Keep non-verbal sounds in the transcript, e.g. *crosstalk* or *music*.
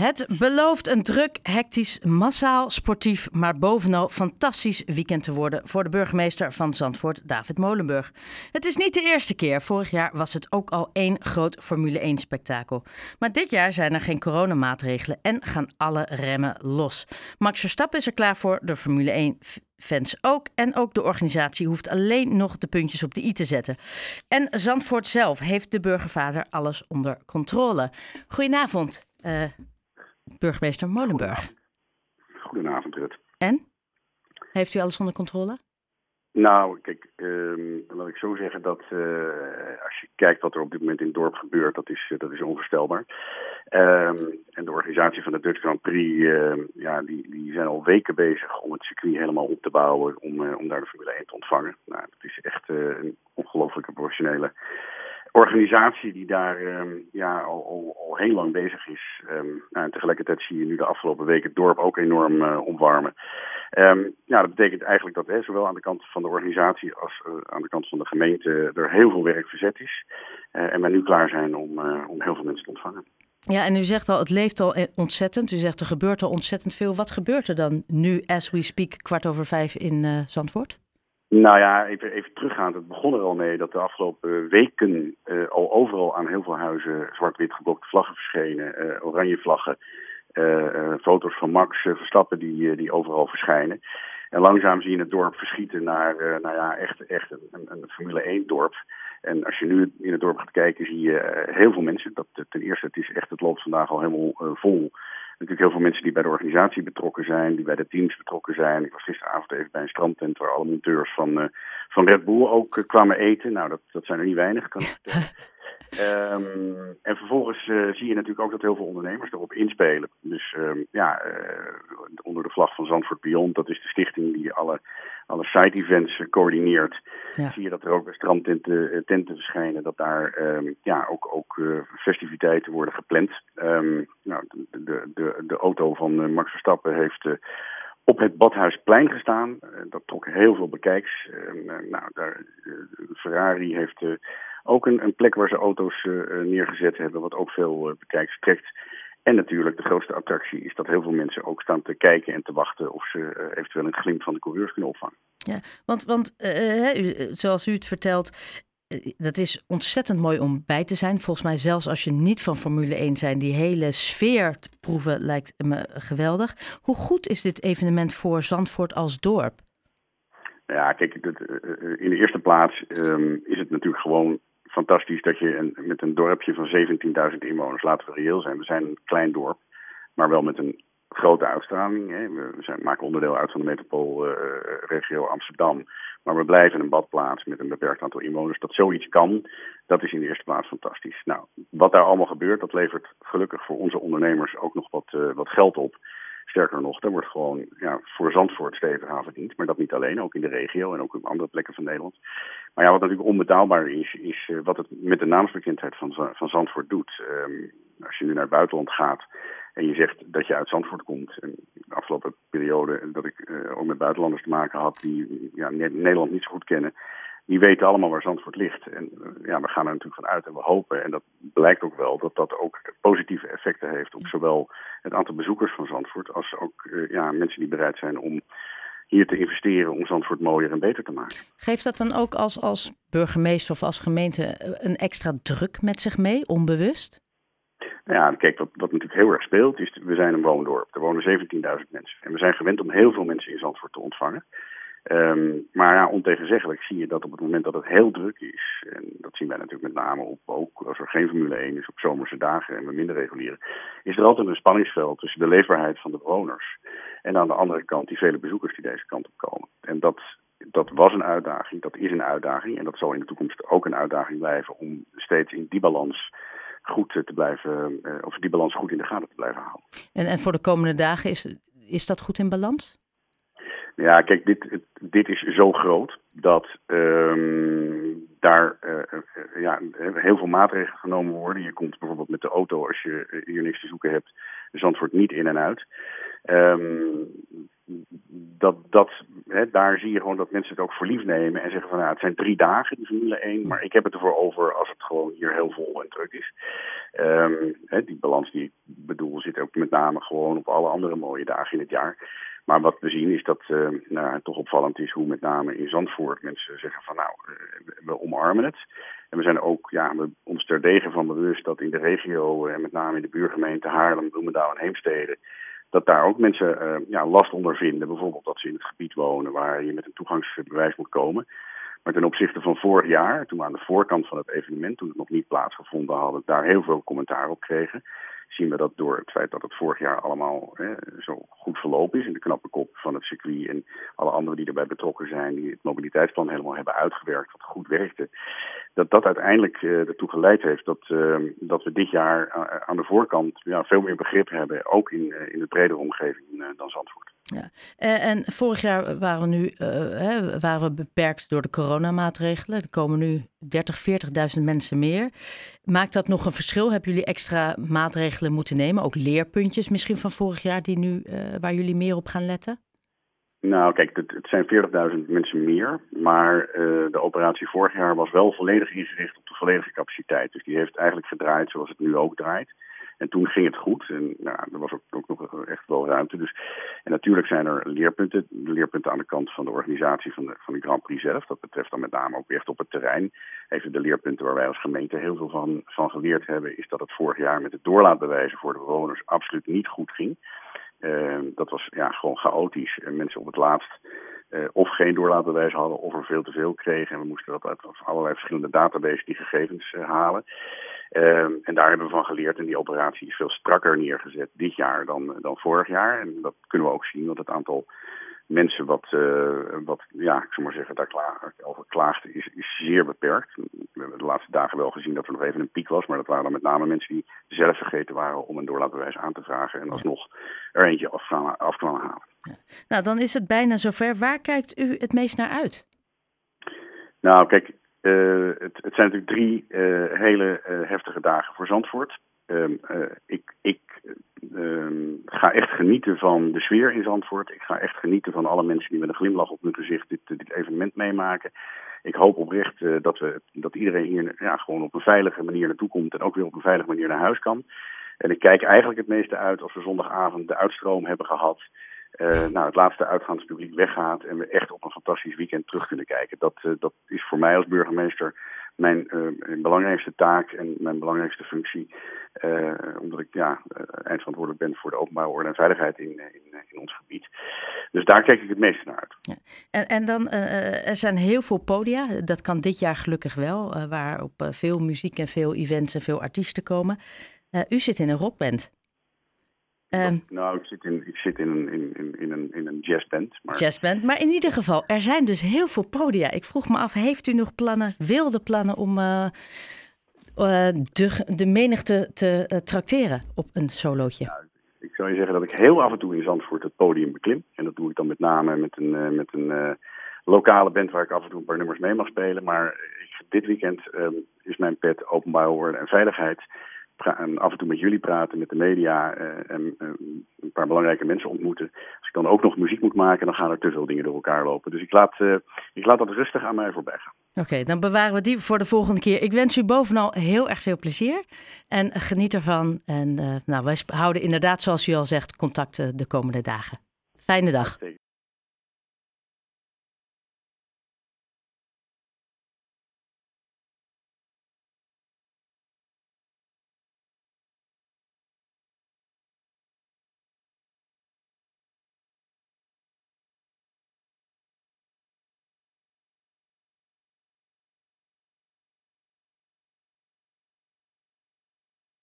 Het belooft een druk, hectisch, massaal, sportief, maar bovenal fantastisch weekend te worden voor de burgemeester van Zandvoort, David Molenburg. Het is niet de eerste keer. Vorig jaar was het ook al één groot Formule 1-spektakel. Maar dit jaar zijn er geen coronamaatregelen en gaan alle remmen los. Max Verstappen is er klaar voor, de Formule 1 fans ook. En ook de organisatie hoeft alleen nog de puntjes op de i te zetten. En Zandvoort zelf heeft de burgervader alles onder controle. Goedenavond. Uh, burgemeester Molenburg. Goedenavond, Rut. En? Heeft u alles onder controle? Nou, kijk, uh, laat ik zo zeggen dat uh, als je kijkt wat er op dit moment in het dorp gebeurt, dat is, dat is onvoorstelbaar. Uh, en de organisatie van de Dutch Grand Prix, ehm, ja, die, die zijn al weken bezig om het circuit helemaal op te bouwen, om, eh, om daar de Formule 1 te ontvangen. Nou, dat is echt een ongelooflijke professionele organisatie die daar um, ja, al, al, al, heel lang bezig is. Um, nou, en tegelijkertijd zie je nu de afgelopen weken het dorp ook enorm uh, omwarmen. Um, ja, dat betekent eigenlijk dat zowel aan de kant van de organisatie als uh, aan de kant van de gemeente er heel veel werk verzet is. Uh, en wij nu klaar zijn om, om heel veel mensen te ontvangen. Ja, en u zegt al, het leeft al ontzettend. U zegt er gebeurt al ontzettend veel. Wat gebeurt er dan nu, as we speak, kwart over vijf in Zandvoort? Nou ja, even, even teruggaand. Het begon er al mee dat de afgelopen weken uh, al overal aan heel veel huizen zwart-wit geblokte vlaggen verschenen. Uh, oranje vlaggen. Foto's van Max Verstappen die, die overal verschijnen. En langzaam zie je het dorp verschieten naar nou ja, echt, echt een, een Formule 1 dorp. En als je nu in het dorp gaat kijken, zie je heel veel mensen. Dat, ten eerste, het is echt, het loopt vandaag al helemaal vol natuurlijk heel veel mensen die bij de organisatie betrokken zijn, die bij de teams betrokken zijn. Ik was gisteravond even bij een strandtent waar alle monteurs van, uh, van Red Bull ook uh, kwamen eten. Nou, dat, dat zijn er niet weinig, kan ik. *laughs* Um, en vervolgens uh, zie je natuurlijk ook dat heel veel ondernemers erop inspelen. Dus um, ja, onder de vlag van Zandvoort Beyond, dat is de stichting die alle, alle side-events coördineert. Ja. Zie je dat er ook strandtenten tenten verschijnen, dat daar um, ja, ook, ook festiviteiten worden gepland. nou, de, de, de auto van Max Verstappen heeft op het Badhuisplein gestaan. dat trok heel veel bekijks. nou, daar, Ferrari heeft ook een, een plek waar ze auto's neergezet hebben, wat ook veel bekijks trekt. En natuurlijk de grootste attractie is dat heel veel mensen ook staan te kijken en te wachten of ze eventueel een glimp van de coureurs kunnen opvangen. Ja, want, want zoals u het vertelt, dat is ontzettend mooi om bij te zijn. Volgens mij zelfs als je niet van Formule 1 zijn, die hele sfeer te proeven lijkt me geweldig. Hoe goed is dit evenement voor Zandvoort als dorp? Ja, kijk, in de eerste plaats um, is het natuurlijk gewoon fantastisch dat je een, met een dorpje van 17.000 inwoners, laten we reëel zijn, we zijn een klein dorp, maar wel met een grote uitstraling. Hè. We zijn, maken onderdeel uit van de metropoolregio Amsterdam. Maar we blijven een badplaats met een beperkt aantal inwoners. Dat zoiets kan, dat is in de eerste plaats fantastisch. Nou, wat daar allemaal gebeurt, dat levert gelukkig voor onze ondernemers ook nog wat, uh, wat geld op. Sterker nog, er wordt gewoon ja, voor Zandvoort stevig aan verdiend. Maar dat niet alleen, ook in de regio en ook op andere plekken van Nederland. Maar ja, wat natuurlijk onbetaalbaar is, is uh, wat het met de naamsbekendheid van, van Zandvoort doet. Um, als je nu naar het buitenland gaat en je zegt dat je uit Zandvoort komt. En de afgelopen periode dat ik uh, ook met buitenlanders te maken had die ja, Nederland niet zo goed kennen die weten allemaal waar Zandvoort ligt. En uh, ja, we gaan er natuurlijk van uit en we hopen, en dat blijkt ook wel, dat dat ook positieve effecten heeft op zowel het aantal bezoekers van Zandvoort als ook uh, ja, mensen die bereid zijn om hier te investeren om Zandvoort mooier en beter te maken. Geeft dat dan ook als, als burgemeester of als gemeente een extra druk met zich mee, onbewust? Ja, kijk, wat, wat natuurlijk heel erg speelt, is we zijn een woondorp. Er wonen 17.000 mensen. En we zijn gewend om heel veel mensen in Zandvoort te ontvangen. Um, maar ja, ontegenzeggelijk zie je dat op het moment dat het heel druk is, en dat zien wij natuurlijk met name op, ook als er geen Formule 1 is op zomerse dagen en we minder reguleren, is er altijd een spanningsveld tussen de leefbaarheid van de bewoners en aan de andere kant die vele bezoekers die deze kant op komen. En dat, dat was een uitdaging, dat is een uitdaging en dat zal in de toekomst ook een uitdaging blijven om steeds in die balans goed te blijven, of die balans goed in de gaten te blijven houden. En, en voor de komende dagen is, is dat goed in balans? Ja, kijk, dit, dit is zo groot dat um, daar uh, ja, heel veel maatregelen genomen worden. Je komt bijvoorbeeld met de auto, als je hier niks te zoeken hebt, Zandvoort niet in en uit. Um, dat, dat, hè, daar zie je gewoon dat mensen het ook voor lief nemen en zeggen van nou, het zijn drie dagen, die Formule 1, maar ik heb het ervoor over als het gewoon hier heel vol en druk is. Um, hè, die balans die ik bedoel zit ook met name gewoon op alle andere mooie dagen in het jaar. Maar wat we zien is dat uh, nou, het toch opvallend is hoe met name in Zandvoort mensen zeggen van nou, uh, we omarmen het. En we zijn ook ja, we, ons terdege van bewust dat in de regio en met name in de buurgemeente Haarlem, Bloemendaal en Heemstede dat daar ook mensen ja, last onder vinden. Bijvoorbeeld dat ze in het gebied wonen waar je met een toegangsbewijs moet komen. Maar ten opzichte van vorig jaar, toen we aan de voorkant van het evenement, toen het nog niet plaatsgevonden hadden, daar heel veel commentaar op kregen zien we dat door het feit dat het vorig jaar allemaal hè, zo goed verlopen is in de knappe kop van het circuit en alle anderen die erbij betrokken zijn, die het mobiliteitsplan helemaal hebben uitgewerkt, wat goed werkte, dat dat uiteindelijk uh, ertoe geleid heeft dat, uh, dat we dit jaar uh, aan de voorkant ja, veel meer begrip hebben, ook in, in de bredere omgeving dan Zandvoort. Ja. En vorig jaar waren we nu hè, waren we beperkt door de coronamaatregelen. Er komen nu 30, 40.000 mensen meer. Maakt dat nog een verschil? Hebben jullie extra maatregelen moeten nemen? Ook leerpuntjes misschien van vorig jaar die nu, waar jullie meer op gaan letten? Nou, kijk, het, het zijn 40.000 mensen meer. Maar de operatie vorig jaar was wel volledig ingericht op de volledige capaciteit. Dus die heeft eigenlijk gedraaid zoals het nu ook draait. En toen ging het goed. En nou, er was ook, ook nog echt wel ruimte. Dus, en natuurlijk zijn er leerpunten. Leerpunten aan de kant van de organisatie van de, van de Grand Prix zelf. Dat betreft dan met name ook echt op het terrein. Even de leerpunten waar wij als gemeente heel veel van, van geleerd hebben. Is dat het vorig jaar met het doorlaatbewijzen voor de bewoners absoluut niet goed ging. Uh, dat was ja, gewoon chaotisch. En mensen op het laatst uh, of geen doorlaatbewijs hadden of er veel te veel kregen. En we moesten dat uit allerlei verschillende databases die gegevens uh, halen. Uh, en daar hebben we van geleerd. En die operatie is veel strakker neergezet dit jaar dan, dan vorig jaar. En dat kunnen we ook zien, want het aantal mensen wat, uh, wat ja, ik zou maar zeggen, daar over klaagden, is, is zeer beperkt. We hebben de laatste dagen wel gezien dat er nog even een piek was, maar dat waren dan met name mensen die zelf vergeten waren om een doorlaatbewijs aan te vragen en alsnog er eentje af af kwamen halen. Ja. Nou, dan is het bijna zover. Waar kijkt u het meest naar uit? Nou, kijk, uh, het, het, zijn natuurlijk drie uh, hele heftige dagen voor Zandvoort. Um, ik, ik um, ga echt genieten van de sfeer in Zandvoort. Ik ga echt genieten van alle mensen die met een glimlach op hun gezicht dit, dit evenement meemaken. Ik hoop oprecht dat, we, dat iedereen hier ja, gewoon op een veilige manier naartoe komt en ook weer op een veilige manier naar huis kan. En ik kijk eigenlijk het meeste uit als we zondagavond de uitstroom hebben gehad. Uh, nou, het laatste uitgaanspubliek weggaat en we echt op een fantastisch weekend terug kunnen kijken. Dat, uh, dat is voor mij als burgemeester mijn, uh, mijn belangrijkste taak en mijn belangrijkste functie. omdat ik ja, eindverantwoordelijk ben voor de openbare orde en veiligheid in, in, in ons gebied. Dus daar kijk ik het meeste naar uit. Ja. En, en dan, er zijn heel veel podia. Dat kan dit jaar gelukkig wel, waar op veel muziek en veel events en veel artiesten komen. u zit in een rockband. Um, nou, ik zit in, ik zit in, een, in, in, een, in een jazzband. Maar... Jazzband, maar in ieder geval, er zijn dus heel veel podia. Ik vroeg me af, heeft u nog plannen, wilde plannen om uh, uh, de, de menigte te uh, trakteren op een solootje? Ja, ik zou je zeggen dat ik heel af en toe in Zandvoort het podium beklim. En dat doe ik dan met name met een, met een lokale band waar ik af en toe een paar nummers mee mag spelen. Maar dit weekend um, is mijn pet openbaar orde en veiligheid en af en toe met jullie praten, met de media uh, en uh, een paar belangrijke mensen ontmoeten. Als ik dan ook nog muziek moet maken, dan gaan er te veel dingen door elkaar lopen. Dus ik laat, uh, ik laat dat rustig aan mij voorbij gaan. Oké, okay, dan bewaren we die voor de volgende keer. Ik wens u bovenal heel erg veel plezier en geniet ervan. En nou, wij houden inderdaad, zoals u al zegt, contact de komende dagen. Fijne dag.